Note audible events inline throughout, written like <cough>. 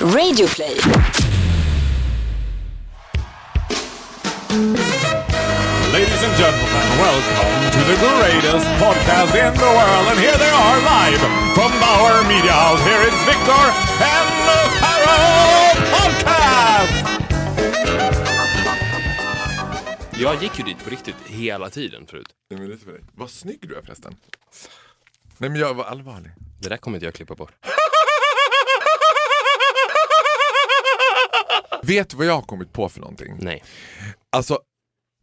Radioplay. Ladies and gentlemen, welcome to the greatest podcast in the world. And here they are live from Bauer Media House. Here is Victor and the Pharaoh Podcast! Jag gick ju dit på riktigt hela tiden förut. Nej, men det är för dig. Vad snygg du är förresten. Nej men jag var allvarlig. Det där kommer inte jag klippa bort. Vet du vad jag har kommit på för någonting? Nej. Alltså,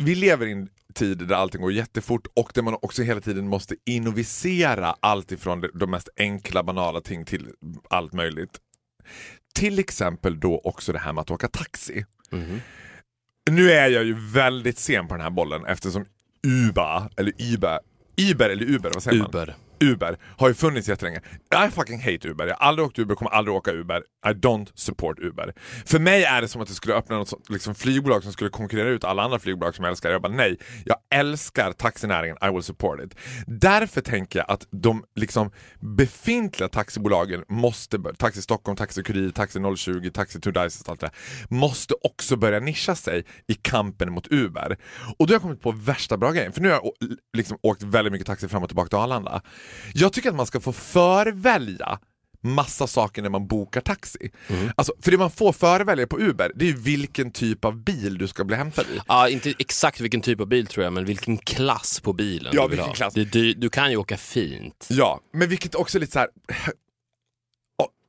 vi lever i en tid där allting går jättefort och där man också hela tiden måste innovisera allt ifrån de- mest enkla banala ting till allt möjligt. Till exempel då också det här med att åka taxi. Nu är jag ju väldigt sen på den här bollen eftersom Uber, eller Uber, Uber eller Uber, vad säger man? Uber. Har ju funnits jättelänge. I fucking hate Uber. Jag har aldrig åkt Uber, kommer aldrig åka Uber. I don't support Uber. För mig är det som att det skulle öppna något sånt, liksom flygbolag som skulle konkurrera ut alla andra flygbolag som jag älskar. Jag bara nej, jag älskar taxinäringen, I will support it. Därför tänker jag att de liksom befintliga taxibolagen måste, bör- Taxi Stockholm, Taxi Kurir, Taxi 020, Taxi to och allt det där, måste också börja nischa sig i kampen mot Uber. Och då har jag kommit på värsta bra grejen, för nu har jag liksom åkt väldigt mycket taxi fram och tillbaka till Arlanda. Jag tycker att man ska få förvälja massa saker när man bokar taxi. Alltså, för det man får förvälja på Uber, det är ju vilken typ av bil du ska bli hämtad i. Ja, inte exakt vilken typ av bil tror jag, men vilken klass på bilen Ja, du vill vilken ha. klass. Du, du, du kan ju åka fint. Ja, men vilket också är lite så här.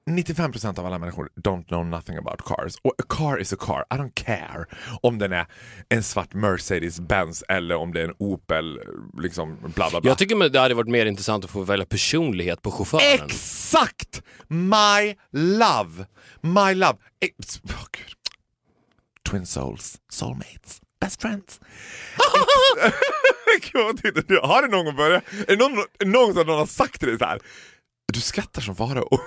Ja, 95% av alla människor don't know nothing about cars. Och a car is a car, I don't care om den är en svart Mercedes-Benz eller om det är en Opel, liksom bla bla bla. Jag tycker det hade varit mer intressant att få välja personlighet på chauffören. Exakt! My love! My love! Ex- oh, Gud. Twin souls, soulmates, best friends. Ex- <laughs> <laughs> Gud? Har det någon börjat? Är det någon, någon som någon har sagt till dig så här? Du skrattar som farao. <laughs>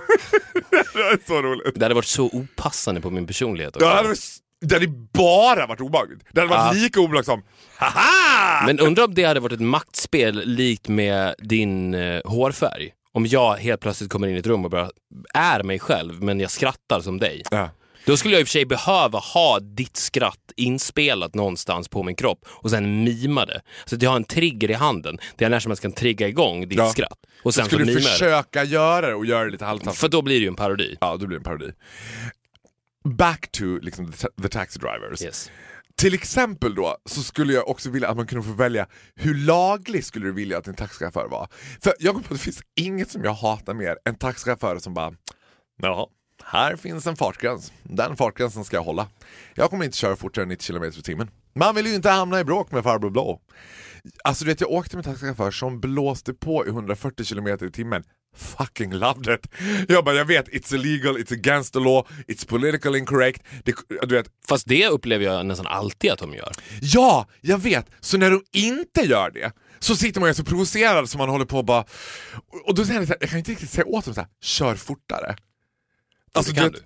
det är så roligt. Det hade varit så opassande på min personlighet också. Det, hade, det hade bara varit obehagligt. Det hade varit Ja. lika obehagligt som haha! Men undrar om det hade varit ett maktspel likt med din eh, hårfärg. Om jag helt plötsligt kommer in i ett rum och bara är mig själv, men jag skrattar som dig. Ja. Då skulle jag i och för sig behöva ha ditt skratt inspelat någonstans på min kropp och sen mima det. Så att jag har en trigger i handen där jag när som helst kan trigga igång ditt Ja. skratt. Och sen så Skulle du mimar jag det. försöka göra det och göra det lite halvtaskigt? För då blir det ju en parodi. Ja, då blir det en parodi. Back to liksom, the, the taxi drivers. Yes. Till exempel då så skulle jag också vilja att man kunde få välja hur laglig skulle du vilja att din taxichaufför var? För jag kommer på att det finns inget som jag hatar mer än taxichaufförer som bara Ja, här finns en fartgräns. Den fartgränsen ska jag hålla. Jag kommer inte köra fortare än 90 km i timmen. Man vill ju inte hamna i bråk med farbror blå. Alltså du vet, jag åkte med taxichaufför som blåste på i 140 km i timmen. Fucking loved it. Jag bara, jag vet, it's illegal, it's against the law, it's politically incorrect. Det, du vet, Fast det upplever jag nästan alltid att de gör. ja, jag vet. Så när de inte gör det så sitter man ju så provocerad som man håller på och bara... Och då säger jag jag kan inte riktigt säga åt dem så här, kör fortare. Alltså, kan vet, du?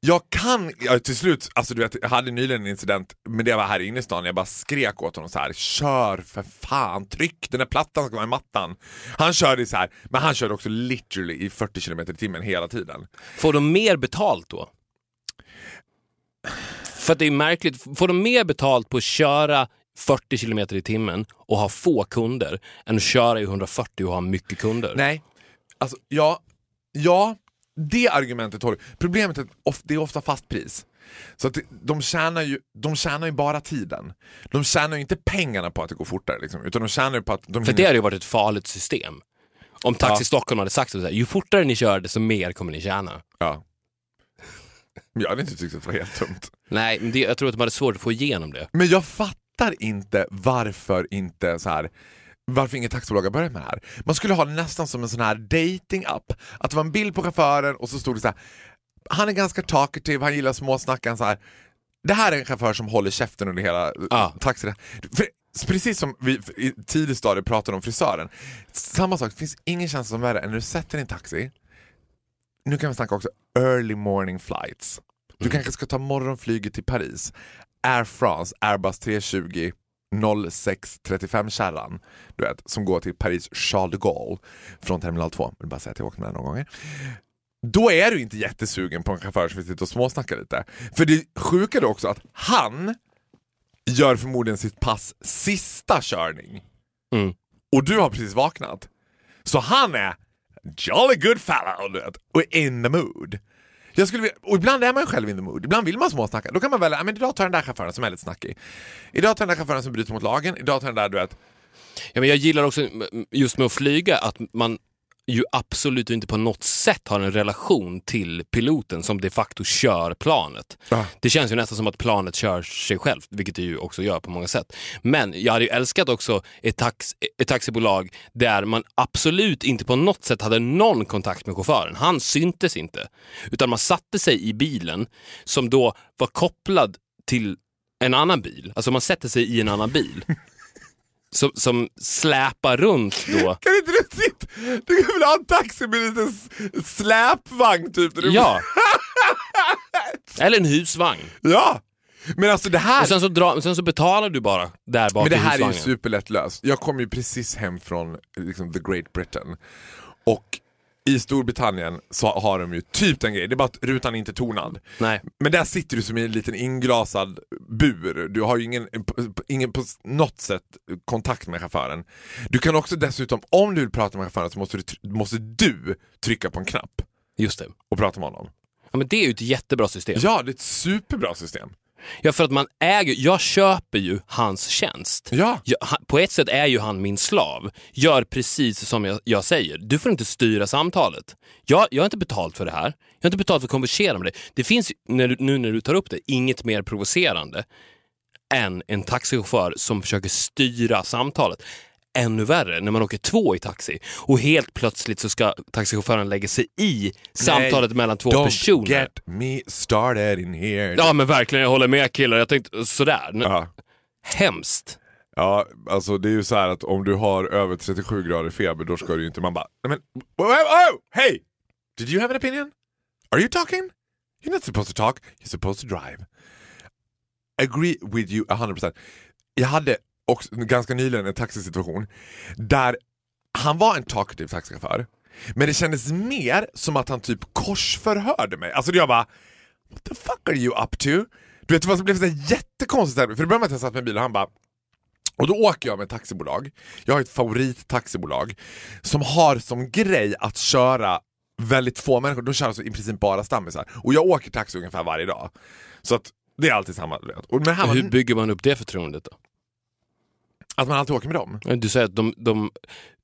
Jag kan, ja, till slut, alltså du vet, jag hade nyligen en incident, men det var här inne i stan, jag bara skrek åt honom så här: kör för fan, tryck, den där plattan ska vara i mattan. Han körde så här, men han körde också literally i 40 km i timmen hela tiden. Får de mer betalt då? För att det är märkligt, får de mer betalt på att köra 40 km i timmen och ha få kunder än att köra i 140 och ha mycket kunder? Nej, alltså ja, ja, det argumentet håller. Problemet är att det är ofta fast pris. Så att de, tjänar ju, de tjänar ju bara tiden. De tjänar ju inte pengarna på att det går fortare, liksom, utan de tjänar ju på att de För hinner- det hade ju varit ett farligt system. Om Taxi Ja. Stockholm hade sagt så här, ju fortare ni kör desto mer kommer ni tjäna. Ja. Jag hade inte tyckt att det var helt dumt. Nej, men det, jag tror att de hade svårt att få igenom det. Men jag fattar inte varför inte så här varför inget taxibolag har börjat med det här. Man skulle ha det nästan som en sån här dating-app. Att det var en bild på chauffören och så stod det så här. Han är ganska talkative, han gillar småsnackan så här. Det här är en chaufför som håller käften under hela Ja. taxi. För, precis som vi i tidig stadie pratade om frisören. Samma sak, det finns ingen känsla som värre än när du sätter din taxi. Nu kan vi snacka också early morning flights. Du kanske ska ta morgonflyget till Paris. Air France, Airbus 320 0635 kärran du vet, som går till Paris Charles de Gaulle från terminal 2. Jag vill bara säga att jag åkt med den några gånger. då är du inte jättesugen på en chaufför som vill sitta och småsnacka lite. För det sjuka är också att han gör förmodligen sitt pass sista körning. Mm. Och du har precis vaknat. Så han är jolly good fellow du vet, och in the mood. Jag skulle, vilja- och ibland är man ju själv in the mood, ibland vill man småsnacka. Då kan man välja, men idag tar jag den där chauffören som är lite snackig. Idag tar jag den där chauffören som bryter mot lagen, idag tar jag den där du vet. Ja, men jag gillar också just med att flyga att man ju absolut inte på något sätt har en relation till piloten som de facto kör planet. Ja. Det känns ju nästan som att planet kör sig självt, vilket det ju också gör på många sätt. Men jag hade ju älskat också ett, tax, ett taxibolag där man absolut inte på något sätt hade någon kontakt med chauffören. Han syntes inte. Utan man satte sig i bilen som då var kopplad till en annan bil. Alltså man sätter sig i en annan bil. Som, som släpar runt då. <laughs> Kan inte du sitta, du kan väl ha en taxi med en liten släpvagn typ? där du- Ja. <laughs> Eller en husvagn. ja! Men alltså det här... Och sen så, dra, sen så betalar du bara där bak Men det i här är ju superlätt löst. Jag kom ju precis hem från liksom, the Great Britain. Och i Storbritannien så har de ju typ den grejen, det är bara att rutan är inte tonad. Nej. Men där sitter du som i en liten inglasad bur. Du har ju ingen, ingen på något sätt kontakt med chauffören. Du kan också dessutom, om du vill prata med chauffören så måste du, måste du trycka på en knapp Just det. och prata med honom. Ja, men det är ju ett jättebra system. Ja, det är ett superbra system. Ja, för att man äger, jag köper ju hans tjänst. Ja. Jag, på ett sätt är ju han min slav. Gör precis som jag, jag säger. Du får inte styra samtalet. Jag, jag har inte betalt för det här. Jag har inte betalt för att konversera med dig. Det finns, när nu när du tar upp det, inget mer provocerande än en taxichaufför som försöker styra samtalet. Ännu värre när man åker två i taxi och helt plötsligt så ska taxichauffören lägga sig i samtalet mellan två Don't personer. get me started in here. Ja men verkligen, jag håller med killar. Jag tänkte sådär. Ja. Hemskt. Ja, alltså det är ju så här att om du har över 37 grader feber då ska du ju inte, man bara, nej men, oh, oh, hey! Did you have an opinion? Are you talking? You're not supposed to talk, you're supposed to drive. Agree with you 100%. Jag hade och ganska nyligen en taxisituation där han var en talkative taxichaufför, men det kändes mer som att han typ korsförhörde mig. Alltså jag bara, what the fuck are you up to? Du vet, det blev så jättekonstigt, för det började med att jag satt med en bil och han bara och då åker jag med ett taxibolag. Jag har ett favorittaxibolag som har som grej att köra väldigt få människor. De kör alltså i princip bara stammisar. Och jag åker taxi ungefär varje dag. Så att det är alltid samma. Och men här Hur bygger man upp det förtroendet då? Att man alltid åker med dem. Du säger att de, de,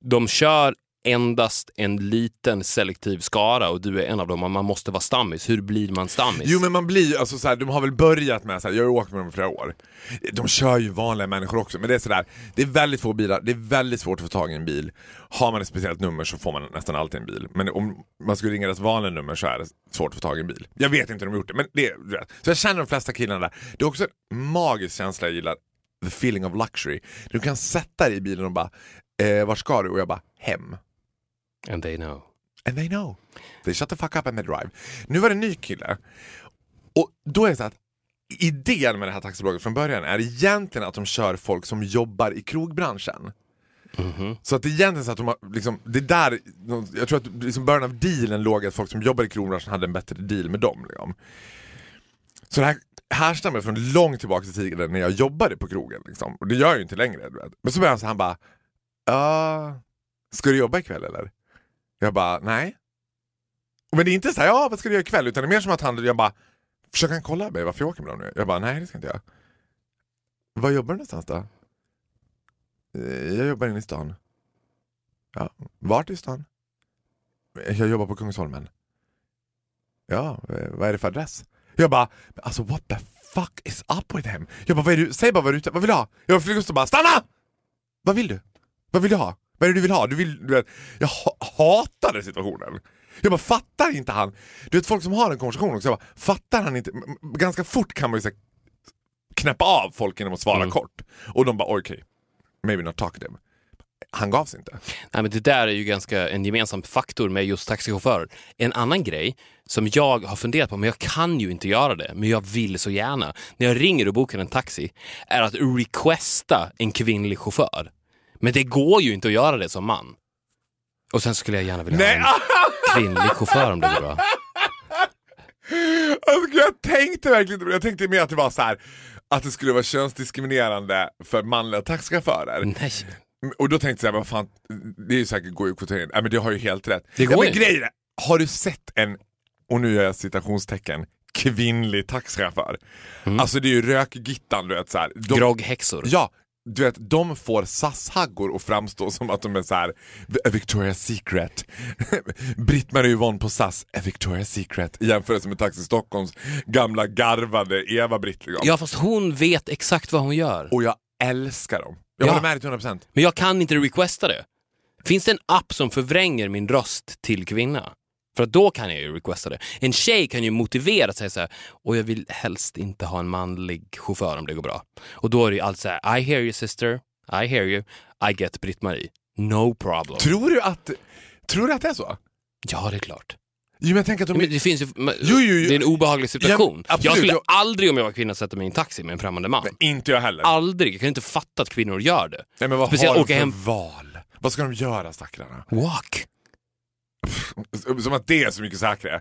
de kör endast en liten selektiv skara och du är en av dem och man måste vara stammis. Hur blir man stammis? Jo men man blir alltså så här, de har väl börjat med så här, jag har åkt med dem i flera år. De kör ju vanliga människor också, men det är sådär, det är väldigt få bilar, det är väldigt svårt att få tag i en bil. Har man ett speciellt nummer så får man nästan alltid en bil. Men om man skulle ringa deras vanliga nummer så är det svårt att få tag i en bil. Jag vet inte hur de har gjort det, men det är. Så jag känner de flesta killarna där. Det är också en magisk känsla jag gillar, the feeling of luxury. Du kan sätta dig i bilen och bara, eh, vart ska du? Och jag bara, hem. And they know. And they know. They shut the fuck up and they drive. Nu var det en ny kille. Och då är det så att idén med det här taxibolaget från början är egentligen att de kör folk som jobbar i krogbranschen. Så att det är egentligen så att de har, liksom, det är där, jag tror att liksom början av dealen låg att folk som jobbar i krogbranschen hade en bättre deal med dem. Liksom. Så det här härstammar från långt tillbaka i tiden när jag jobbade på krogen. Liksom. Och det gör jag ju inte längre. Du vet. Men så började han så han bara, ja, ska du jobba ikväll eller? Jag bara, nej. Men det är inte så här, ja vad ska du göra ikväll? Utan det är mer som att han, jag bara, försöker han kolla mig varför jag åker med dem nu? Jag bara, nej det ska inte jag. Var jobbar du någonstans då? Eh, jag jobbar inne i stan. Ja, vart i stan? Jag jobbar på Kungsholmen. Ja, eh, vad är det för adress? Jag bara, alltså what the fuck is up with him? Jag bara, vad är du? Säg bara vad du vad vill du ha? Jag att bara, stanna! Vad vill du? Vad vill du ha? Vad är det du vill ha? Du vill, du vet, jag ha, hatade situationen. Jag bara, fattar inte han? Du vet folk som har en konversation också, jag bara, fattar han inte? Ganska fort kan man ju så här, knäppa av folk genom att svara Mm. kort. Och de bara, okej, maybe not talkative. Han gav sig inte. Nej, men det där är ju ganska en gemensam faktor med just taxichaufförer. En annan grej som jag har funderat på, men jag kan ju inte göra det, men jag vill så gärna, när jag ringer och bokar en taxi, är att requesta en kvinnlig chaufför. Men det går ju inte att göra det som man. Och sen skulle jag gärna vilja Nej, ha en kvinnlig chaufför om det går bra. <laughs> Alltså, jag tänkte verkligen inte. Jag tänkte mer att det var så här att det skulle vara könsdiskriminerande för manliga taxichaufförer. Nej. Och då tänkte jag, vad fan, det är ju säkert går ju kvotering. Nej men det har ju helt rätt. Det går ja, men inte. grejen är, har du sett en, och nu gör jag citationstecken, kvinnlig taxichaufför? Mm. Alltså det är ju rökgittan du vet så här. De, Grogghäxor. Ja, du vet, de får SAS-haggor att framstå som att de är så här, Victoria's Secret. <laughs> Britt-Marie Yvonne på SAS, a Victoria's Secret i jämförelse med Taxi Stockholms gamla garvade Eva-Britt. Liksom. Ja, fast hon vet exakt vad hon gör. Och jag älskar dem. Jag Ja. håller med dig till 100%. Men jag kan inte requesta det. Finns det en app som förvränger min röst till kvinna? För då kan jag ju requesta det. En tjej kan ju motivera sig så här, och jag vill helst inte ha en manlig chaufför om det går bra. Och då är det ju allt så här, I hear you sister, I hear you, I get Britt-Marie. No problem. Tror du att, tror du att det är så? Ja, det är klart. Jo, men jag tänker att de... Men det finns ju, men- Jo, jo, jo. det är en obehaglig situation. Ja, jag skulle Jag- aldrig om jag var kvinna sätta mig i en taxi med en främmande man. Inte jag heller. Aldrig. Jag kan inte fatta att kvinnor gör det. Nej, men vad Speciellt har de för hem- val? Vad ska de göra stackarna? Walk. Som att det är så mycket säkrare.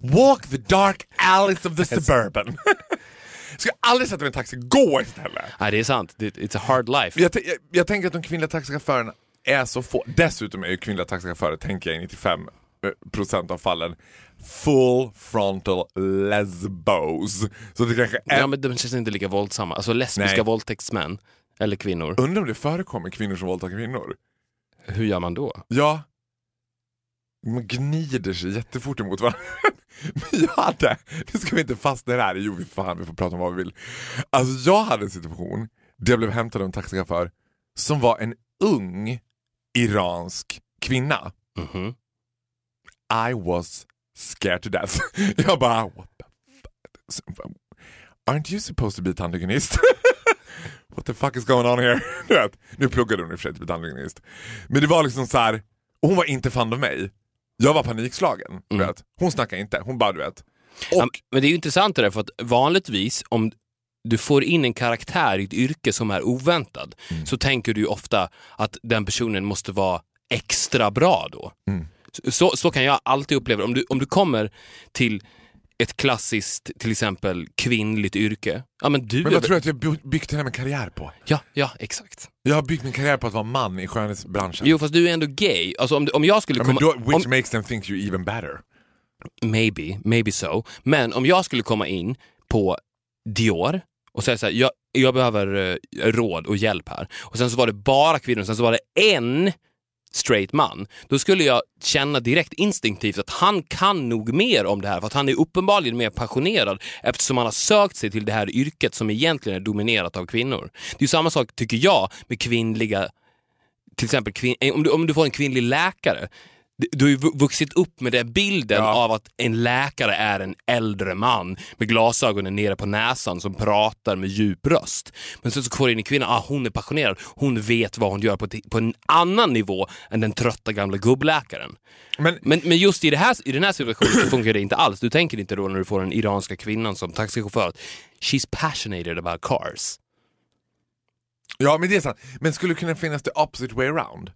Walk the dark alleys of the suburban. <laughs> ska jag aldrig sätta mig i en taxi, gå istället. Nej, det är sant. It's a hard life. Jag, jag, jag tänker att de kvinnliga taxichaufförerna är så få. Dessutom är ju kvinnliga taxichaufförer, tänker jag i 95% av fallen, full frontal lesbos. Så det kanske är... Ja, men de känns inte lika våldsamma. Alltså lesbiska Nej. våldtäktsmän. Eller kvinnor. Undrar om det förekommer kvinnor som våldtar kvinnor? Hur gör man då? Ja. Man gnider sig jättefort emot varandra. <laughs> Men jag hade, nu ska vi inte fastna i det här, jo fan vi får prata om vad vi vill. Alltså jag hade en situation där jag blev hämtad av en taxichaufför som var en ung iransk kvinna. Mhm. I was scared to death. <laughs> Jag bara, what the fuck? Aren't you supposed to be tandhygienist? <laughs> What the fuck is going on here? <laughs> Du vet, nu pluggade hon i och för sig till tandhygienist. Men det var liksom så här, hon var inte fan av mig. Jag var panikslagen. Du Mm. vet. Hon snackade inte, hon bara du vet. Ja, men det är ju intressant det där, för att vanligtvis om du får in en karaktär i ett yrke som är oväntad Mm. så tänker du ju ofta att den personen måste vara extra bra då. Mm. Så, så kan jag alltid uppleva det. Om du, om du kommer till ett klassiskt, till exempel kvinnligt yrke. Ja, men du men är vad tror du att jag by- byggt hela min karriär på? Ja, ja, exakt. Jag har byggt min karriär på att vara man i skönhetsbranschen. Jo, fast du är ändå gay. Alltså om, om jag skulle ja, men komma... då, which om, makes them think you even better. maybe, maybe so. Men om jag skulle komma in på Dior och säga så här, jag, jag behöver eh, råd och hjälp här. Och sen så var det bara kvinnor sen så var det en straight man. Då skulle jag känna direkt instinktivt att han kan nog mer om det här för att han är uppenbarligen mer passionerad eftersom han har sökt sig till det här yrket som egentligen är dominerat av kvinnor. Det är samma sak tycker jag med kvinnliga till exempel eh, om, du, om du får en kvinnlig läkare, du- har ju vu- vuxit upp med den bilden Ja. av att en läkare är en äldre man med glasögonen nere på näsan som pratar med djup röst. Men sen så du in en kvinna, ah, hon är passionerad, hon vet vad hon gör på, på en annan nivå än den trötta gamla gubbläkaren. Men Men, men just i, det här, i den här situationen så funkar det inte alls. Du tänker inte då när du får den iranska kvinnan som taxichaufför att she's passionated about cars. Ja, men det är sant. Men skulle det kunna finnas the opposite way around?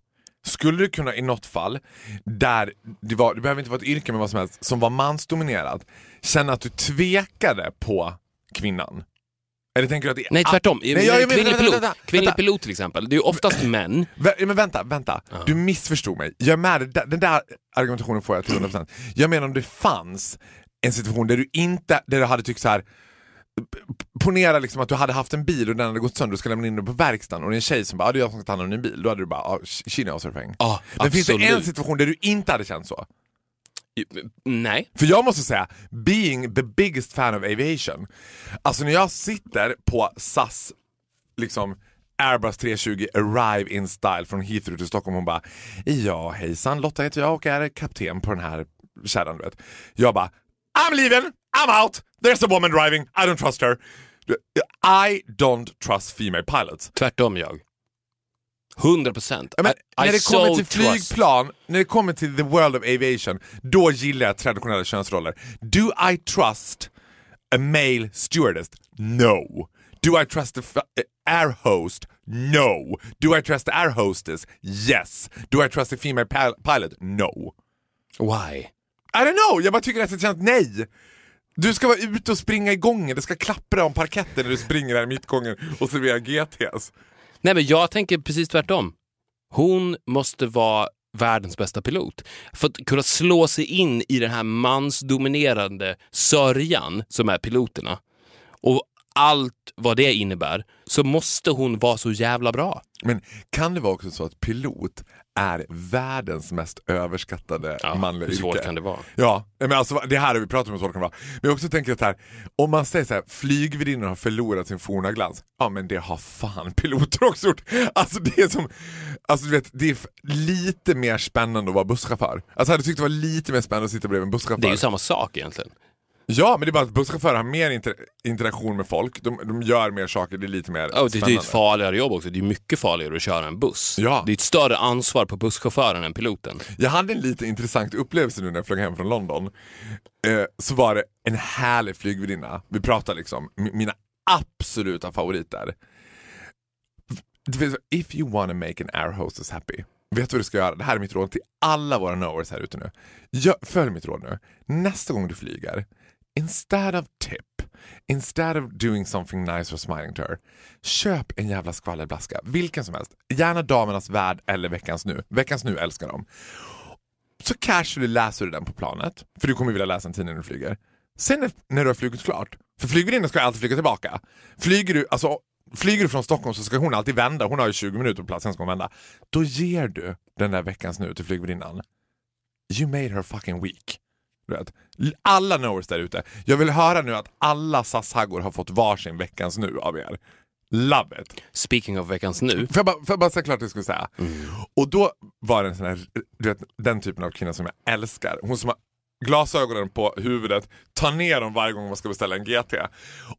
Skulle du kunna i något fall, där det, var, det behöver inte vara ett yrke men vad som helst, som var mansdominerat, känna att du tvekade på kvinnan? Eller tänker du att det är... Nej, tvärtom. Nej, jag- jag kvinnlig pilot, kvinnlig pilot till exempel, det är ju oftast män. <laughs> Men vänta, vänta. Du missförstod mig. Jag är med, den där argumentationen får jag till 100%. Jag menar om det fanns en situation där du inte, där du hade tyckt så här. Ponera liksom att du hade haft en bil och den hade gått sönder och ska lämna in den på verkstaden och det är en tjej som bara ah, “det är jag som ska ta hand om din bil”. Då hade du bara ah, “she knows her thing”. Ja, Men finns det en absolut. situation där du inte hade känt så? Nej. För jag måste säga, being the biggest fan of aviation, alltså när jag sitter på SAS liksom Airbus 320 arrive in style från Heathrow till Stockholm hon bara Ja hejsan Lotta heter jag och är kapten på den här kärran du vet. Jag bara I'm leaving, I'm out, there's a woman driving, I don't trust her. I don't trust female pilots. Tvärtom jag. 100 procent. Ja, när det kommer till trust. flygplan, när det kommer till the world of aviation, då gillar jag traditionella könsroller. Do I trust a male stewardess? No. Do I trust the air host? No. Do I trust the air hostess? Yes. Do I trust the female pil- pilot? No. Why? I don't know, jag bara tycker att det känns nej. Du ska vara ute och springa i gången, det ska klappra om parketten när du springer där i mittgången och serverar GTs. Nej, men jag tänker precis tvärtom. Hon måste vara världens bästa pilot. För att kunna slå sig in i den här mansdominerande sörjan som är piloterna och allt vad det innebär så måste hon vara så jävla bra. Men kan det vara också så att pilot är världens mest överskattade Ja, manliga hur svårt yrke? kan det vara? Ja, men alltså, det här har vi pratat om hur svårt det kan vara. Men jag också tänker att här, om man säger så här, flygvärdinnor har förlorat sin forna glans. Ja men det har fan <laughs> piloter också gjort. Alltså det är som, alltså du vet, det är lite mer spännande att vara busschaufför. Alltså jag hade tyckt det var lite mer spännande att sitta bredvid en busschaufför. Det är ju samma sak egentligen. Ja, men det är bara att busschaufförer har mer inter interaktion med folk, de, de gör mer saker, det är lite mer och det är ju spännande. ett farligare jobb också. Det är mycket farligare att köra en buss. Ja. Det är ett större ansvar på busschauffören än piloten. Jag hade en lite intressant upplevelse nu när jag flög hem från London. Eh, så var det en härlig flygvärdinna. Vi pratar liksom mi- mina absoluta favoriter. If you wanna make an air hostess happy. Vet du vad du ska göra? Det här är mitt råd till alla våra knowers här ute nu. Gör, följ mitt råd nu. Nästa gång du flyger, instead of tip, instead of doing something nice or smiling to her, köp en jävla skvallerblaska. Vilken som helst. Gärna Damernas Värld eller Veckans Nu. Veckans Nu älskar dem. Så casually läser du den på planet, för du kommer vilja läsa en tidning när du flyger. Sen när, när du har flugit klart, för flygvärdinnan ska ju alltid flyga tillbaka. Flyger du, alltså, flyger du från Stockholm så ska hon alltid vända, hon har ju 20 minuter på plats, sen ska hon vända. Då ger du den där veckans nu till flygvärdinnan. You made her fucking week. Alla knowers där ute. Jag vill höra nu att alla SAS-haggor har fått varsin veckans nu av er. Love it! Speaking of veckans nu. Får jag bara, får jag bara säga klart det jag skulle säga? Och då var det en sån här, du vet, den typen av kvinna som jag älskar. Hon som har glasögonen på huvudet, tar ner dem varje gång man ska beställa en GT.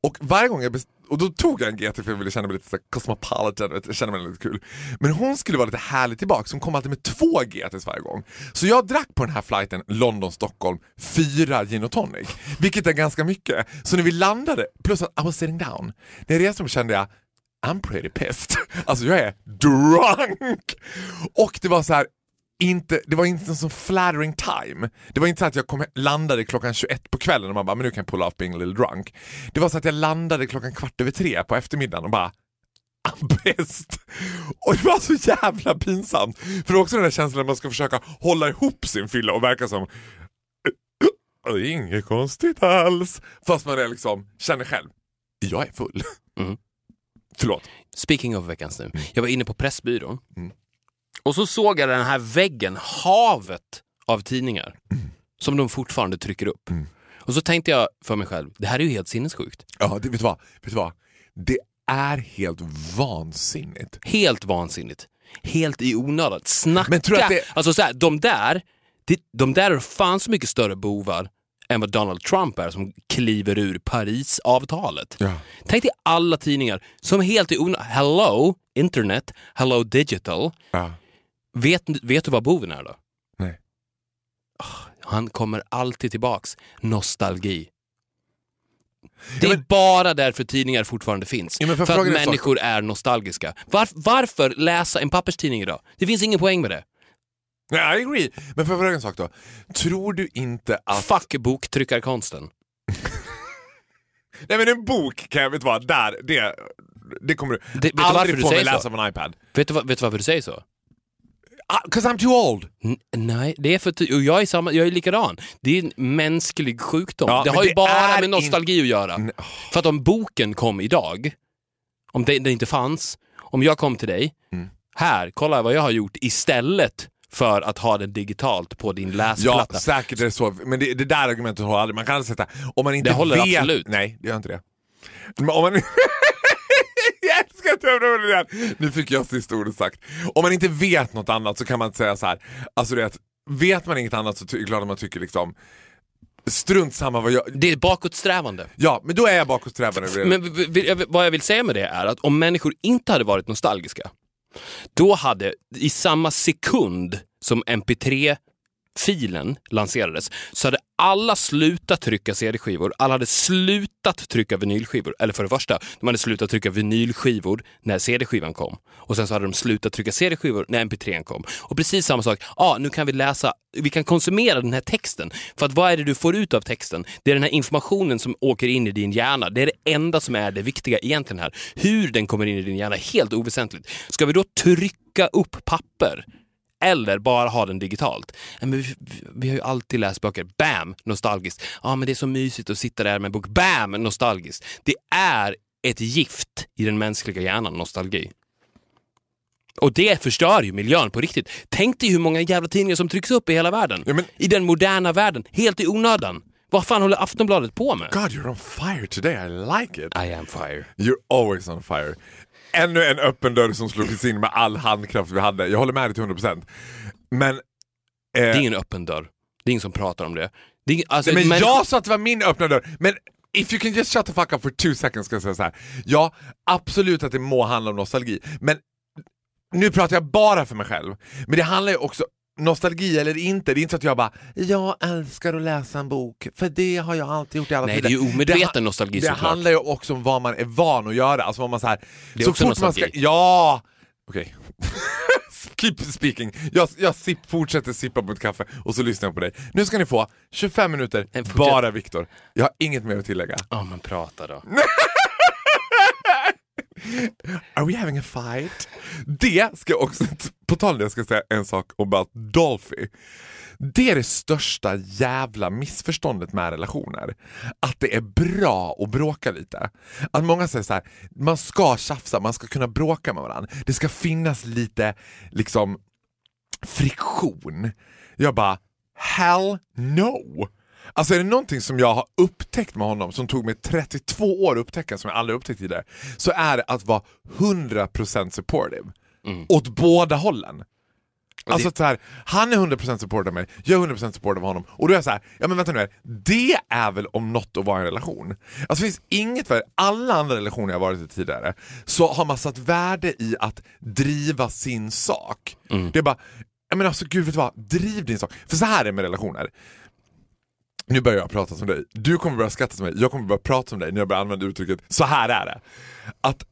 Och varje gång jag och då tog jag en GT för jag ville känna mig lite så cosmopolitan, jag kände mig lite kul. Men hon skulle vara lite härlig tillbaka, så hon kom alltid med två GTs varje gång. Så jag drack på den här flighten London-Stockholm fyra gin och tonic, vilket är ganska mycket. Så när vi landade, plus att I was sitting down, när jag reste mig kände jag I'm pretty pissed. <laughs> Alltså jag är drunk! Och det var så här, inte, det var inte en sån flattering time. Det var inte så att jag kom, landade klockan 21 på kvällen och man bara, men nu kan jag pull off being a little drunk. Det var så att jag landade klockan kvart över tre på eftermiddagen och bara, I'm pissed. Och det var så jävla pinsamt. För det också den där känslan att man ska försöka hålla ihop sin fylla och verka som det är inget konstigt alls. Fast man är liksom, känner själv, jag är full. Mm. Förlåt. Speaking of veckans nu. Jag var inne på Pressbyrån Mm. Och så såg jag den här väggen, havet av tidningar som de fortfarande trycker upp. Mm. Och så tänkte jag för mig själv, det här är ju helt sinnessjukt. Ja, det, vet, du vad? vet du vad? Det är helt vansinnigt. Helt vansinnigt. Helt i onödan. Snacka! Men tror att det- Alltså så här, de där, de där är fan så mycket större bovar än vad Donald Trump är som kliver ur Parisavtalet. Ja. Tänk dig alla tidningar som helt i onödan, hello internet, hello digital. Ja. Vet, vet du vad boven är då? Nej. Han kommer alltid tillbaks. Nostalgi. Det Ja, är men- bara därför tidningar fortfarande finns. Ja, för för att människor är nostalgiska. Var, varför läsa en papperstidning idag? Det finns ingen poäng med det. Nej, I agree. Men får jag fråga en sak då? Tror du inte att... Fuck boktryckarkonsten. Nej men en bok kan jag, vet du vad, där, det, det kommer du varför aldrig få mig läsa så? på en iPad. Vet du, vad- vet du varför du säger så? Ah, Cause I'm too old. N- nej, det är för att och jag är, samma, jag är likadan. Det är en mänsklig sjukdom. Ja, det har ju det bara med nostalgi att göra. Nej, För att om boken kom idag, om det, det inte fanns, om jag kom till dig, Mm. här, kolla vad jag har gjort istället för att ha det digitalt på din Ja, läsplatta. säkert är det så. Men det, det där argumentet håller aldrig. Man kan aldrig sätta... Om man inte Det håller vet... absolut. Nej, det gör inte det. Om man... <laughs> jag älskar att du öppnar det där. Nu fick jag sista ordet sagt. Om man inte vet något annat så kan man säga så här. Alltså det, vet man inget annat så är det klart att man tycker liksom strunt samma vad jag... Det är bakåtsträvande. Ja, men då är jag bakåtsträvande. Men vad jag vill säga med det är att om människor inte hade varit nostalgiska, då hade i samma sekund som MP3 filen lanserades så hade alla slutat trycka CD-skivor, alla hade slutat trycka vinylskivor. Eller för det första, de hade slutat trycka vinylskivor när CD-skivan kom. Och sen så hade de slutat trycka CD-skivor när MP3 kom. Och precis samma sak, ja nu kan vi läsa, vi kan konsumera den här texten. För att vad är det du får ut av texten? Det är den här informationen som åker in i din hjärna. Det är det enda som är det viktiga egentligen här. Hur den kommer in i din hjärna är helt oväsentligt. Ska vi då trycka upp papper? Eller bara ha den digitalt. Men vi, vi har ju alltid läst böcker. Bam! Nostalgiskt. Ja, men det är så mysigt att sitta där med en bok. Bam! Nostalgiskt. Det är ett gift i den mänskliga hjärnan, nostalgi. Och det förstör ju miljön på riktigt. Tänk dig hur många jävla tidningar som trycks upp i hela världen. Ja, men- I den moderna världen. Helt i onödan. Vad fan håller Aftonbladet på med? God you're on fire today, I like it. I am fire. You're always on fire. Ännu en öppen dörr som slogs in med all handkraft vi hade. Jag håller med dig till 100%. Men... Eh, Det är ingen öppen dörr. Det är ingen som pratar om det. det är, alltså, men människor- jag sa att det var min öppna dörr. Men if you can just shut the fuck up for two seconds ska jag säga så här. Ja, absolut att det må handla om nostalgi. Men nu pratar jag bara för mig själv. Men det handlar ju också Nostalgi eller inte, det är inte så att jag bara “jag älskar att läsa en bok, för det har jag alltid gjort i alla Nej, tider”. det är ju omedveten ha- nostalgi Det såklart. handlar ju också om vad man är van att göra. Alltså vad man så här, Det är så också fort man ska, nostalgi. Ja! Okej. <laughs> Keep speaking. Jag, jag sipp, fortsätter sippa på mitt kaffe och så lyssnar jag på dig. Nu ska ni få 25 minuter, bara Viktor. Jag har inget mer att tillägga. Ja, men prata då. <laughs> Are we having a fight? Det ska jag också, på tal om det, ska jag säga en sak om Dolphy. Det är det största jävla missförståndet med relationer. Att det är bra att bråka lite. Att många säger så här, man ska tjafsa, man ska kunna bråka med varandra. Det ska finnas lite liksom friktion. Jag bara, hell no! Alltså är det någonting som jag har upptäckt med honom, som tog mig 32 år att upptäcka, som jag aldrig upptäckt tidigare, så är det att vara 100% supportive. Åt båda hållen. Alltså att så här, han är 100% support av mig, jag är 100% support av honom. Och då är jag så här, ja men vänta nu här, det är väl om något att vara i en relation? Alltså det finns inget för alla andra relationer jag varit i tidigare, så har man satt värde i att driva sin sak. Det är bara, ja men alltså gud vet du vad, driv din sak. För så här är det med relationer. Nu börjar jag prata som dig, du kommer börja skratta som mig, jag kommer börja prata som dig när jag börjar använda uttrycket så här är det. Att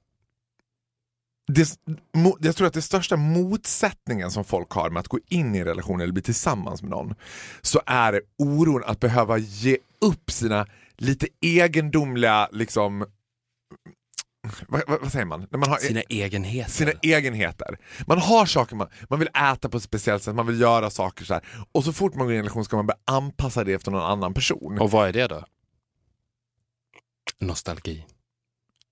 det, jag tror att det största motsättningen som folk har med att gå in i en relation eller bli tillsammans med någon, så är det oron att behöva ge upp sina lite egendomliga, liksom, vad, vad, säger man? När man har, Sina egenheter. sina egenheter. Man har saker man, man vill äta på ett speciellt sätt, man vill göra saker så här. och så fort man går in i en relation ska man börja anpassa det efter någon annan person. Och vad är det då? Nostalgi.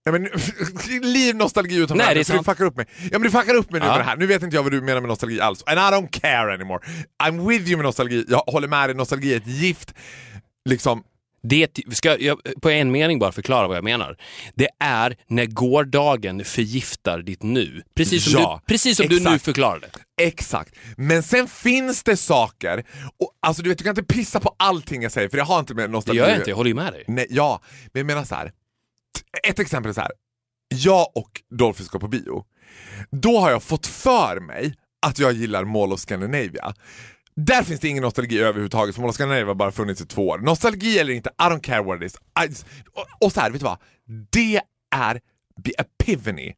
Ja, men, <laughs> liv nostalgi utan Nej, det är du fuckar upp mig. Ja men du fuckar upp mig nu Ja. med det här. Nu vet inte jag vad du menar med nostalgi alls. And I don't care anymore. I'm with you med nostalgi. Jag håller med dig, nostalgi är ett gift. Liksom, Det, ska jag på en mening bara förklara vad jag menar. Det är när gårdagen förgiftar ditt nu. Precis som, Ja, du, precis som du nu förklarade. exakt. Men sen finns det saker, och, alltså du vet du kan inte pissa på allting jag säger för jag har inte med Det nostalgi gör jag inte, jag håller ju med dig. Nej, ja, men jag menar så här. Ett exempel är så här. Jag och Dolphy ska på bio. Då har jag fått för mig att jag gillar Mall of Scandinavia. Där finns det ingen nostalgi överhuvudtaget, för Mall of Scandinavia har bara funnits i två år. Nostalgi eller inte, I don't care what it is. I, och, och så här, vet du vad? Det är the epiphany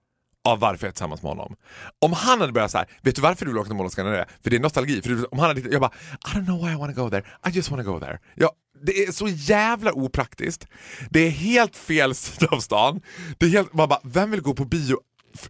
av varför jag är tillsammans med honom. Om han hade börjat så här, vet du varför du vill åka till Mall of Scandinavia? För det är nostalgi. För om han hade, jag bara, I don't know why I wanna go there, I just wanna go there. Jag, det är så jävla opraktiskt. Det är helt fel sida av stan. Det är helt, man bara, vem vill gå på bio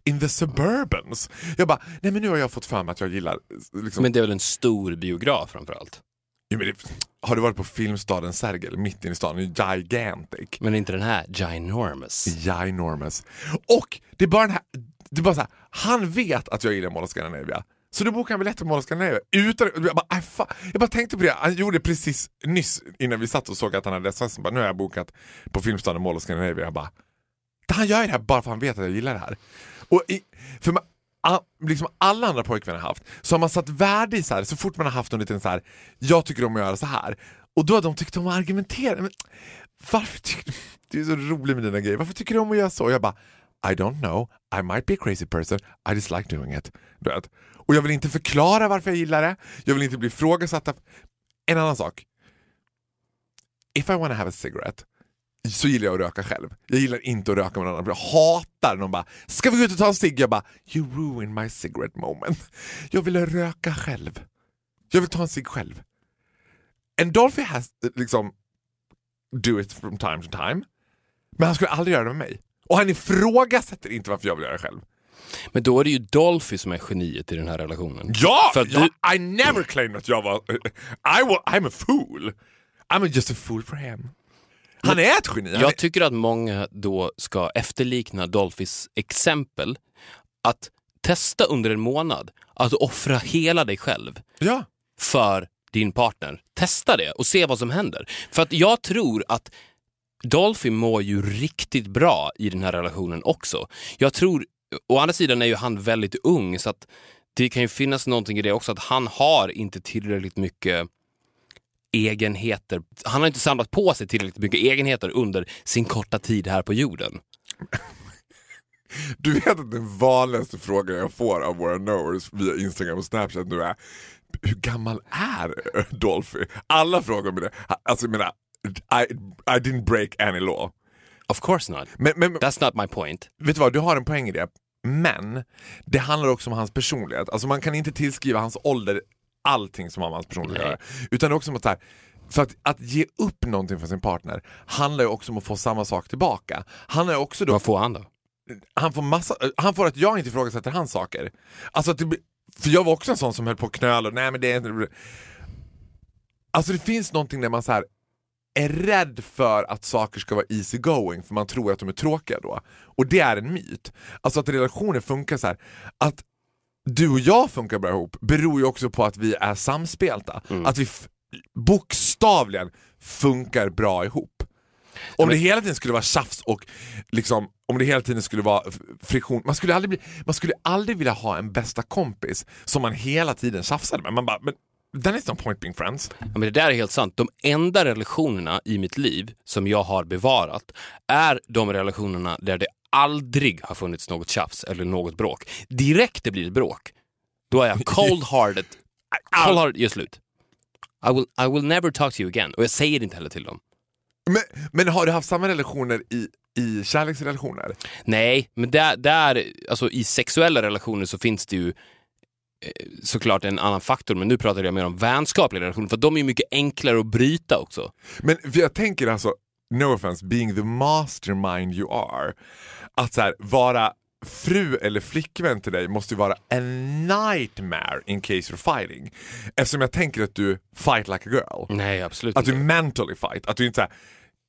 in the suburbans? Jag bara, nej men nu har jag fått mig att jag gillar liksom, Men det är väl en stor biograf framförallt? Jo, men det, har du varit på filmstaden Sergel, mitt inne i stan? Det gigantic. Men inte den här ginormous. Ginormous. Och det är bara den här, det är bara så här, han vet att jag gillar Mall of Scandinavia. Så då bokar han biljett till Mall of Scandinavia. Utan, jag, bara, aj, fan. jag bara tänkte på det, han gjorde precis nyss innan vi satt och såg att han hade sms. Nu har jag bokat på filmstaden Mall of Scandinavia. Jag bara, han gör det här bara för att han vet att jag gillar det här. Och i, för man, a, liksom alla andra pojkvänner har haft, så har man satt värde i så här, så fort man har haft en liten så här, jag tycker om att göra så här. Och då har de tyckt om att argumentera. Men varför tycker du, <laughs> du är så rolig med dina grejer, varför tycker du om att göra så? Och jag bara, I don't know, I might be a crazy person, I just like doing it. Du vet. Och jag vill inte förklara varför jag gillar det, jag vill inte bli ifrågasatt. En annan sak. If I wanna have a cigarette så gillar jag att röka själv. Jag gillar inte att röka med någon annan. Jag hatar när de bara “ska vi gå ut och ta en cigg?” Jag bara “you ruin my cigarette moment”. Jag vill röka själv. Jag vill ta en cigg själv. And Dolphy has liksom do it from time to time. Men han skulle aldrig göra det med mig. Och han ifrågasätter inte varför jag vill göra det själv. Men då är det ju Dolphy som är geniet i den här relationen. Ja! För ja du- I never claimed att jag var... I wa- I'm a fool. I'm just a fool for him. Han är ett geni. Han är, Jag tycker att många då ska efterlikna Dolphys exempel. Att testa under en månad att offra hela dig själv ja. för din partner. Testa det och se vad som händer. För att jag tror att Dolphy mår ju riktigt bra i den här relationen också. Jag tror, å andra sidan är ju han väldigt ung så att det kan ju finnas någonting i det också att han har inte tillräckligt mycket egenheter. Han har inte samlat på sig tillräckligt mycket egenheter under sin korta tid här på jorden. Du vet att den vanligaste frågan jag får av våra knowers via Instagram och Snapchat nu är hur gammal är Dolphy? Alla frågar mig det. Alltså jag menar, I, I didn't break any law. Of course not. Men, men That's not my point. vet du vad, du har en poäng i det. Men det handlar också om hans personlighet. Alltså man kan inte tillskriva hans ålder allting som har med hans personlighet att göra. Utan det är också att, så här, för att, att ge upp någonting för sin partner handlar ju också om att få samma sak tillbaka. Han är också då Vad får han då? han får, massa, han får att jag inte ifrågasätter hans saker. Alltså det, för jag var också en sån som höll på att knöla, nej men det är inte... Alltså det finns någonting där man så här är rädd för att saker ska vara easy going för man tror att de är tråkiga då. Och det är en myt. Alltså att relationer funkar så här att du och jag funkar bra ihop beror ju också på att vi är samspelta. Att vi bokstavligen funkar bra ihop. Om det hela tiden skulle vara tjafs och liksom, om det hela tiden skulle vara friktion, man skulle, aldrig bli, man skulle aldrig vilja ha en bästa kompis som man hela tiden tjafsade med. Man bara, men then is no point being friends. Ja, men det där är helt sant. De enda relationerna i mitt liv som jag har bevarat är de relationerna där det aldrig har funnits något tjafs eller något bråk. Direkt det blir ett bråk, då är jag <laughs> cold-hearted. Cold-hearted, gör slut. I will, I will never talk to you again. Och jag säger det inte heller till dem. Men, men har du haft samma relationer i, i kärleksrelationer? Nej, men där, där, alltså i sexuella relationer så finns det ju eh, såklart en annan faktor, men nu pratar jag mer om vänskapliga relationer, för de är ju mycket enklare att bryta också. Men jag tänker alltså, no offense, being the mastermind you are, att så här, vara fru eller flickvän till dig måste ju vara a nightmare in case you're fighting. Eftersom jag tänker att du fight like a girl. Nej, absolut Att du inte. mentally fight. Att du inte så här,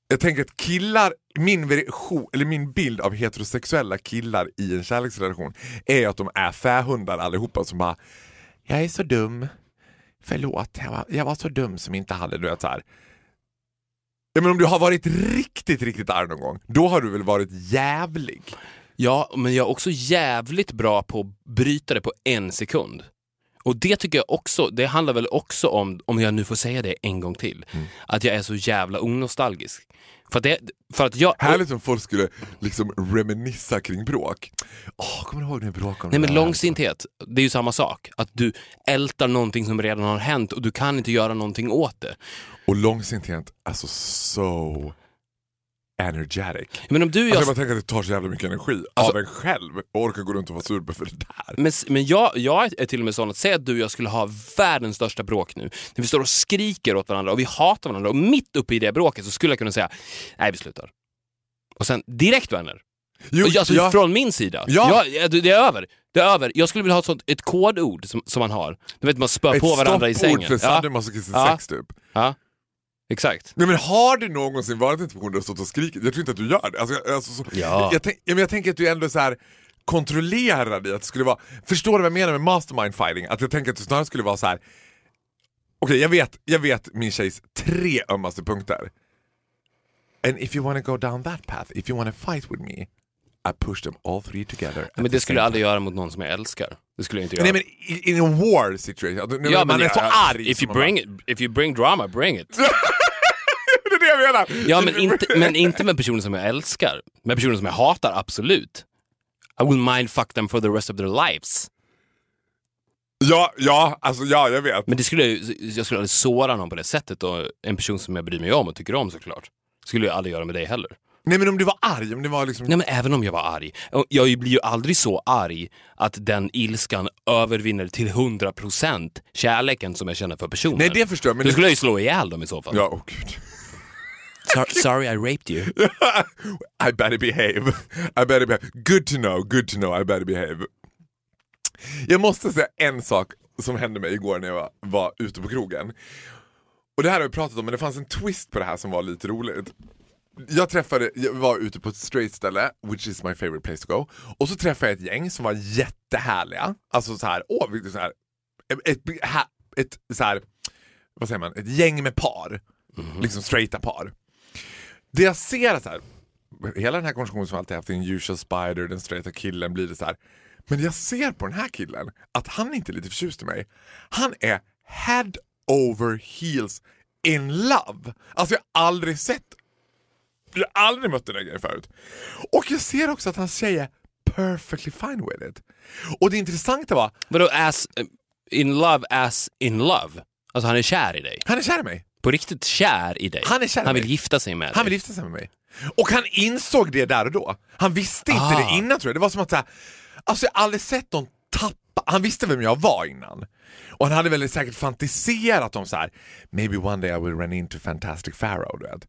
jag tänker att killar, min, version, eller min bild av heterosexuella killar i en kärleksrelation är att de är fähundar allihopa som bara Jag är så dum, förlåt, jag var, jag var så dum som inte hade, du vet så här. Ja, men om du har varit riktigt, riktigt arg någon gång, då har du väl varit jävlig? Ja, men jag är också jävligt bra på att bryta det på en sekund. Och det tycker jag också, det handlar väl också om, om jag nu får säga det en gång till, Mm. att jag är så jävla onostalgisk. För att, det, för att jag... Härligt om folk skulle liksom reminissa kring bråk. Åh, kommer du ihåg när vi bråkade om Nej det men långsinthet, det är ju samma sak. Att du ältar någonting som redan har hänt och du kan inte göra någonting åt det. Och långsinthet, alltså so energetic. Men om du Alltså jag... jag bara tänker att det tar så jävla mycket energi Alltså- av en själv och orka gå runt och vara sur för det där. Men, men jag, jag är till och med sån att säga att du och jag skulle ha världens största bråk nu. När vi står och skriker åt varandra och vi hatar varandra och mitt uppe i det bråket så skulle jag kunna säga nej vi slutar. Och sen direkt vänner. Jo, alltså, ja, Från min sida. Ja. Ja, det är över. Det är över. Jag skulle vilja ha ett, sånt, ett kodord som, som man har. Du vet man spör ett på varandra i stoppord sängen. för Ja, sadomasochistisk Ja. sex typ. ja, exakt. Nej, men har du någonsin varit i en situation där du stått och skrikit? Jag tror inte att du gör det. Alltså, jag- alltså, så, Ja. jag, tänk, ja, men jag tänker att du ändå så här kontrollerad i att det skulle vara... Förstår du vad jag menar med mastermind fighting? Att jag tänker att det snarare skulle vara så här. Okej, jag, vet, jag vet min tjejs tre ömmaste punkter. And if you wanna go down that path, if you wanna fight with me, I push them all three together. Men det skulle jag aldrig göra mot någon som jag älskar. Det skulle jag inte göra. Nej men in, in a war situation, Alltså, nu- ja, man men är så ja, arg. If you, bring it, if you bring drama, bring it. <laughs> det är det jag menar! Ja, men inte, men inte med personer som jag älskar. Med personer som jag hatar, absolut. I will mindfuck them for the rest of their lives. Ja, ja, alltså ja, jag vet. Men det skulle, jag jag skulle aldrig såra någon på det sättet och en person som jag bryr mig om och tycker om såklart. Skulle jag aldrig göra med dig heller. Nej men om du var arg, om det var liksom... Nej men även om jag var arg. Jag blir ju aldrig så arg att den ilskan övervinner till 100% kärleken som jag känner för personen. Nej det förstår jag, men... Då skulle jag ju slå ihjäl dem i så fall. Ja, åh gud. <laughs> Sor- sorry I raped you. <laughs> I better behave. I better behave. Good to know, good to know, I better behave. Jag måste säga en sak som hände mig igår när jag var, var ute på krogen. Och det här har vi pratat om, men det fanns en twist på det här som var lite roligt. Jag träffade, jag var ute på ett straight ställe, which is my favorite place to go. Och så träffade jag ett gäng som var jättehärliga. Alltså så här, åh, så här, ett, ett, så här, vad säger man, ett gäng med par. Liksom straighta par. Det jag ser är så här, hela den här konversationen som alltid haft en usual spider, den straighta killen blir det så här. Men jag ser på den här killen att han inte är lite förtjust i mig. Han är head over heels in love. Alltså jag har aldrig sett, jag har aldrig mött den där grejen förut. Och jag ser också att hans tjej är perfectly fine with it. Och det intressanta var, Vadå as, in love as in love? Alltså han är kär i dig. han är kär i mig. På riktigt kär i dig. Han är kär Han vill mig. gifta sig med Han vill dig. gifta sig med mig. Och han insåg det där och då. Han visste inte Ah. det innan tror jag. Det var som att så här, alltså jag har aldrig sett någon tappa, han visste vem jag var innan. Och han hade väl säkert fantiserat om så här: maybe one day I will run into Fantastic Pharaoh. Du vet.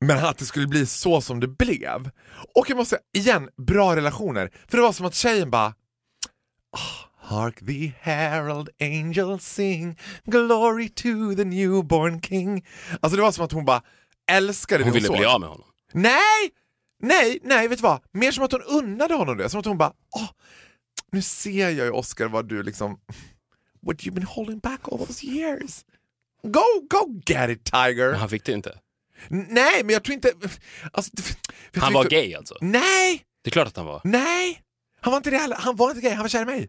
Men att det skulle bli så som det blev. Och jag måste säga, igen, bra relationer. För det var som att tjejen bara "Ah, Hark the herald angels sing Glory to the newborn king Alltså det var som att hon bara älskade Hon det ville såg. bli av med honom. Nej! Nej, nej, vet du vad? Mer som att hon unnade honom det. Som att hon bara, åh, nu ser jag ju Oscar vad du liksom, what you've been holding back all those years. Go, go get it tiger! Men han fick det inte. Nej, men jag tror inte... Alltså, du Han var vilket- gay alltså. Nej! Det är klart att han var. Nej! Han var inte det heller. Han var inte gay, han var kär i mig.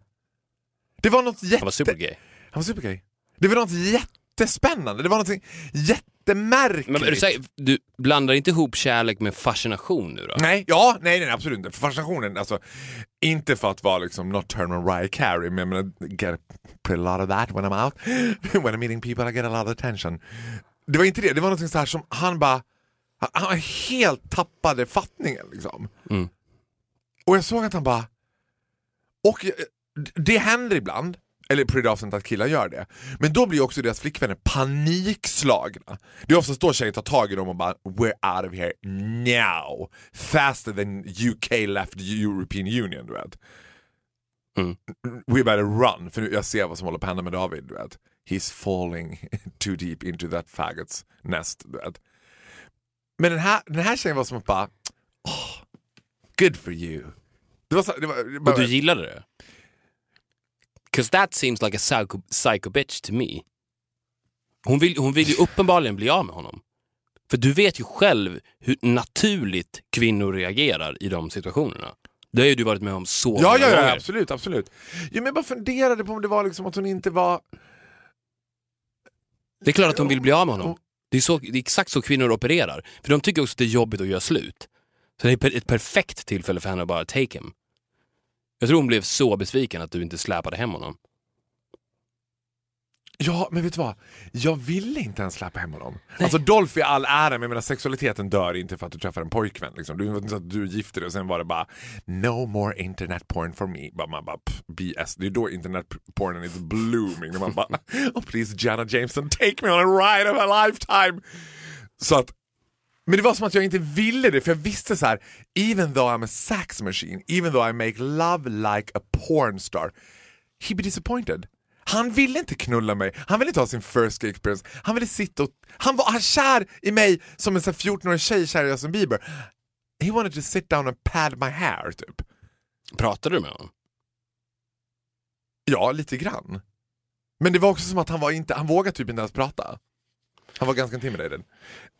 Det var något jätte... Han var supergay. Han var supergay. Det var något jättespännande. Det var något jättemärkligt. Men är du, säker, du blandar inte ihop kärlek med fascination nu då? Nej, ja, nej, nej absolut inte. Fascinationen, alltså, inte för att vara liksom Nocturnal Mariah Carey, men jag menar, get pretty lot of that when I'm out. <laughs> when I'm meeting people I get a lot of attention. Det var inte det, det var något så här som han bara, han, han helt tappade fattningen liksom. Mm. Och jag såg att han bara, och jag- det händer ibland, eller pretty often att killar gör det. Men då blir också deras flickvänner panikslagna. Det är oftast då tjejer tar tag i dem och bara “We're out of here now”. Faster than UK left the European Union, du vet. Mm. We better run, för nu, jag ser vad som håller på att hända med David, du vet. He's falling <laughs> too deep into that faggots nest. Men den här, den här tjejen var som att bara oh, “Good for you”. Det var så, det var, bara, Och du gillade det? Cause that seems like a psycho, psycho bitch to me. Hon vill, hon vill ju uppenbarligen bli av med honom. För du vet ju själv hur naturligt kvinnor reagerar i de situationerna. Det har ju du varit med om så Ja, många ja, ja, gånger. absolut, absolut. Jo, men jag bara funderade på om det var liksom att hon inte var... Det är klart att hon vill bli av med honom. Det är, så, det är exakt så kvinnor opererar. För de tycker också att det är jobbigt att göra slut. Så det är ett perfekt tillfälle för henne att bara take him. Jag tror hon blev så besviken att du inte släpade hem honom. Ja, men vet du vad? Jag ville inte ens släppa hem honom. Alltså Dolph i all ära, men jag menar, sexualiteten dör inte för att du träffar en pojkvän. Liksom. Du, inte du gifte dig och sen var det bara no more internet porn for me. Bara, man bara pff, BS. Det är då internetpornen is blooming. Man bara <laughs> oh please Jana Jameson take me on a ride of a lifetime. Så att men det var som att jag inte ville det för jag visste så här, even though I'm a sax machine, even though I make love like a porn star, he'd be disappointed. Han ville inte knulla mig, han ville inte ha sin first gay experience, han ville sitta och... Han var han kär i mig som en så här 14-årig tjej kär i Justin Bieber. He wanted to sit down and pad my hair, typ. Pratade du med honom? Ja, lite grann. Men det var också som att han var inte, han vågade typ inte ens prata. Han var ganska intimidated.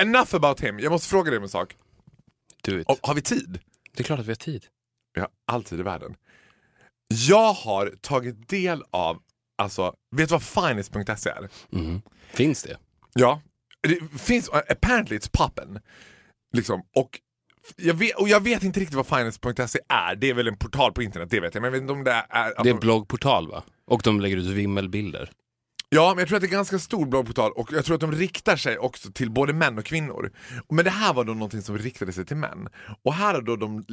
Enough about him, jag måste fråga dig om en sak. Du har vi tid? Det är klart att vi har tid. Vi har all tid i världen. Jag har tagit del av, alltså, vet du vad finest.se är? Mhm. Finns det? Ja. Det finns, apparently it's poppen. Liksom. Och jag vet, och jag vet inte riktigt vad finance.se är. Det är väl en portal på internet, det vet jag. Men jag vet inte om det är... Det är en bloggportal va? Och de lägger ut vimmelbilder. Ja, men jag tror att det är en ganska stor bloggportal och jag tror att de riktar sig också till både män och kvinnor. Men det här var då någonting som riktade sig till män. Och här har då de,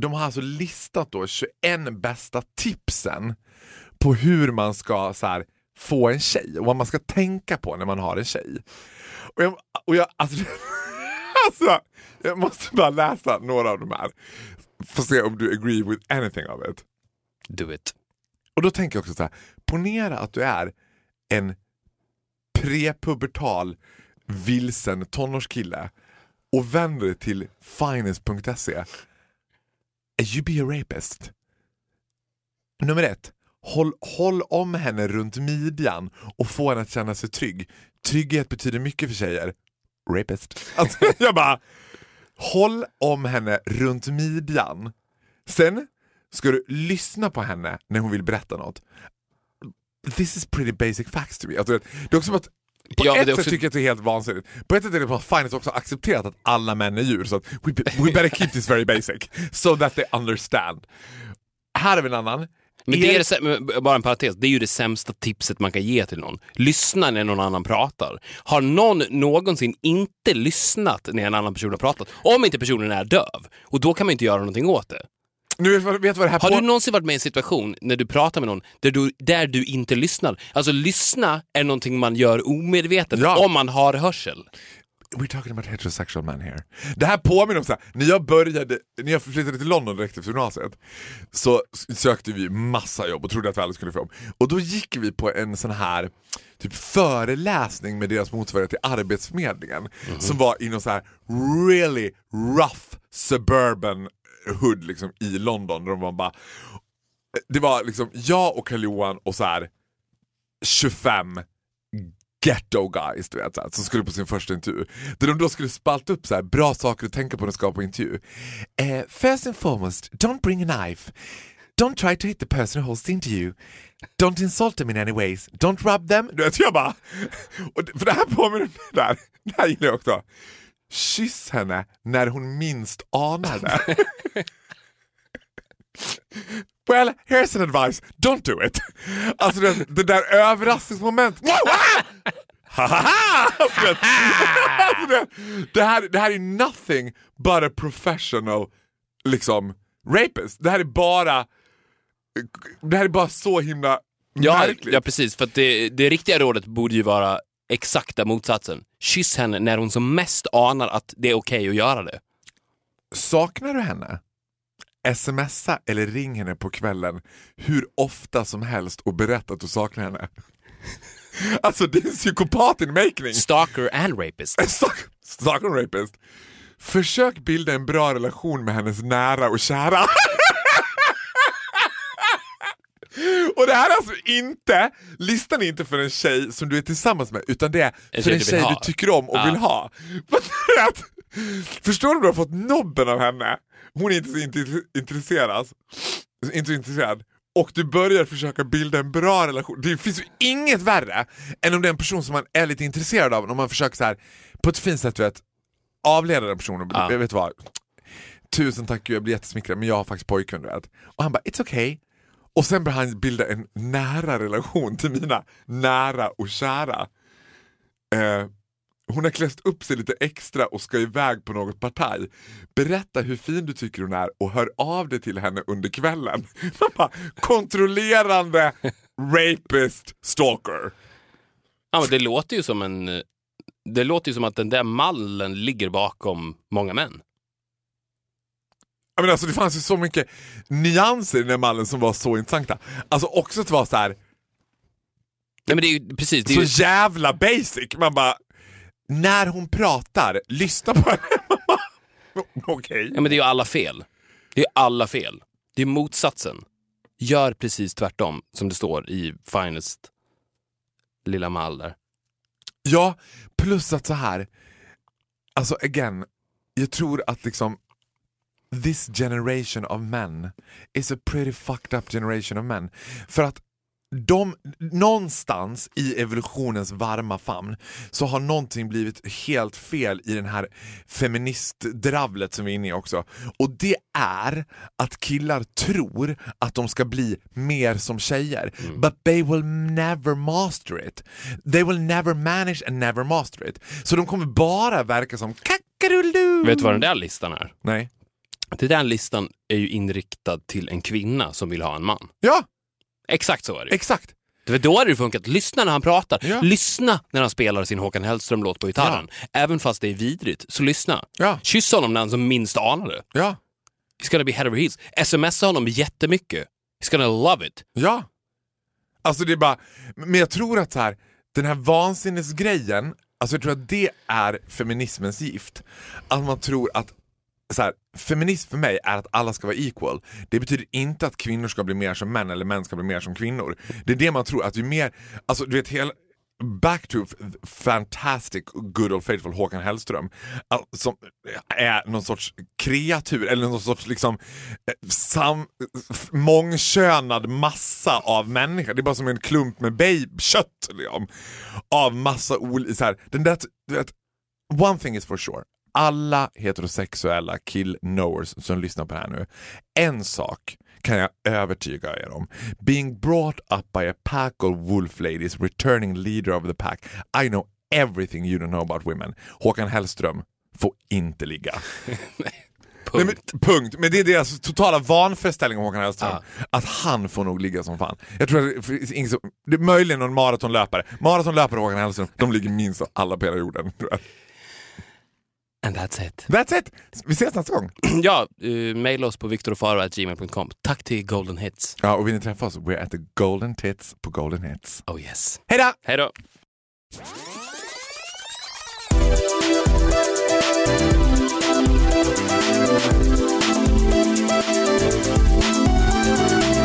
de har alltså listat då 21 bästa tipsen på hur man ska så här, få en tjej och vad man ska tänka på när man har en tjej. Och jag, och jag, alltså, <laughs> alltså, jag måste bara läsa några av de här. Får se om du agree with anything of it. Do it. Och då tänker jag också så här, ponera att du är en prepubertal vilsen tonårskille och vänder dig till finance.se. You be a rapist. Nummer ett, håll, håll om henne runt midjan och få henne att känna sig trygg. Trygghet betyder mycket för tjejer. Rapist. <laughs> Alltså, jag bara, håll om henne runt midjan. Sen ska du lyssna på henne när hon vill berätta något. This is pretty basic facts to me. Alltså, det är också att på Ja, ett är sätt också- tycker jag att det är helt vansinnigt. På ett sätt är det bara Finance också accepterat att alla män är djur. Så att we, be- we better keep this very basic. So that they understand. Här har vi en annan. Men det är bara en parentes, det är ju det sämsta tipset man kan ge till någon. Lyssna när någon annan pratar. Har någon någonsin inte lyssnat när en annan person har pratat? Om inte personen är döv. Och då kan man inte göra någonting åt det. Nu vet, vad- vet vad det här Har på... du någonsin varit med i en situation när du pratar med någon där du, där du inte lyssnar? Alltså lyssna är någonting man gör omedvetet Ja. om man har hörsel. We're talking about heterosexual men here. Det här påminner om så här, när jag började, när jag flyttade till London direkt efter gymnasiet så sökte vi massa jobb och trodde att vi aldrig skulle få jobb. Och då gick vi på en sån här typ föreläsning med deras motsvarighet till Arbetsförmedlingen som var inom så här really rough suburban hood liksom i London. Där de var bara, det var liksom jag och Karl-Johan och så här 25 ghetto guys du vet, så här, som skulle på sin första intervju. Där de då skulle spalta upp så här, bra saker att tänka på när de ska på intervju. Eh, first and foremost, don't bring a knife. Don't try to hit the person who holds the interview. Don't insult them in any ways. Don't rub them. Du vet, jag bara... <laughs> Och för det här påminner mig där. <laughs> Det här gillar jag också. Kyss henne när hon minst anar det. <laughs> Well, here's an advice. Don't do it. Alltså det, det där överraskningsmomentet. <laughs> Wow, ah! Alltså, det, det, här, det här är nothing but a professional liksom rapist. Det här är bara det här är bara så himla Ja, märkligt. ja precis. För att det, det riktiga rådet borde ju vara exakta motsatsen. Kyss henne när hon som mest anar att det är okej att göra det. Saknar du henne? Smsa eller ring henne på kvällen hur ofta som helst och berätta att du saknar henne. <laughs> Alltså det är en psykopat in making. Stalker and rapist. <laughs> Stalk- Stalker and rapist. Försök bilda en bra relation med hennes nära och kära. <laughs> Och det här är alltså inte, listan är inte för en tjej som du är tillsammans med utan det är för en tjej du tycker om och Ja. vill ha. Förstår du om du har fått nobben av henne? Hon är inte så int- intresserad. Inte så intresserad. Och du börjar försöka bilda en bra relation. Det finns ju inget värre än om det är en person som man är lite intresserad av. Om man försöker så här på ett fint sätt vet, avleda den personen. Ja. Vet vad. Tusen tack jag blir jättesmickrad men jag har faktiskt pojkvän. Vet. Och han bara, it's okay. Och sen börjar han bilda en nära relation till mina nära och kära. Eh, hon har kläst upp sig lite extra och ska iväg på något partaj. Berätta hur fin du tycker hon är och hör av dig till henne under kvällen. <laughs> Man bara, kontrollerande rapist stalker. Ja, men det låter ju som en... Det låter ju som att den där mallen ligger bakom många män. Menar, alltså, det fanns ju så mycket nyanser i den här mallen som var så intressanta. Alltså också att det var så här, Nej, men det är ju precis. Det är så ju, jävla basic. Man bara, när hon pratar, lyssna på henne. <laughs> Okej. ja, men det är ju alla fel. Det är alla fel. Det är motsatsen. Gör precis tvärtom som det står i Finest lilla mall där. Ja, plus att så här. Alltså again, jag tror att liksom this generation of men is a pretty fucked up generation of men. För att de, någonstans i evolutionens varma famn så har någonting blivit helt fel i den här feministdravlet som vi är inne i också. Och det är att killar tror att de ska bli mer som tjejer. But they will never master it. They will never manage and never master it. Så de kommer bara verka som kackarullu. Vet du vad den där listan är? Nej. Den där listan är ju inriktad till en kvinna som vill ha en man. Ja, Exakt så är det. exakt. Det var då hade det funkat. Lyssna när han pratar. Ja. Lyssna när han spelar sin Håkan Hellström-låt på gitarren. Även fast det är vidrigt, så lyssna. Ja. Kyss honom när han som minst anar det. Ja, He's gonna be head over heels. Smsa honom jättemycket. He's gonna love it. ja. Alltså det är bara, men jag tror att så här, den här vansinnesgrejen, alltså jag tror att det är feminismens gift. Att man tror att så här, feminism för mig är att alla ska vara equal. Det betyder inte att kvinnor ska bli mer som män eller män ska bli mer som kvinnor. Det är det man tror, att ju mer, alltså du vet hela Back to fantastic good old faithful Håkan Hellström som är någon sorts kreatur eller någon sorts liksom eh, sam, mångkönad massa av människor. Det är bara som en klump med babykött liksom. Av massa olika, den där, du vet, one thing is for sure. Alla heterosexuella kill-knowers som lyssnar på det här nu. En sak kan jag övertyga er om. Being brought up by a pack of wolf ladies, returning leader of the pack. I know everything you don't know about women. Håkan Hellström får inte ligga. <laughs> Nej, men, punkt. Men det är deras totala vanföreställning om Håkan Hellström. Att han får nog ligga som fan. Jag tror att det finns ingen som, det är möjligen någon maratonlöpare. Maratonlöpare och Håkan Hellström, de ligger minst av alla på hela jorden. And that's it. That's it! Vi ses nästa gång. <clears throat> ja, uh, maila oss på viktorofaro.gmail.com. Tack till Golden Hits. Ja, och vill ni träffa oss? We're at the Golden Tits på Golden Hits. Oh yes. Hej då! Hej då. Thank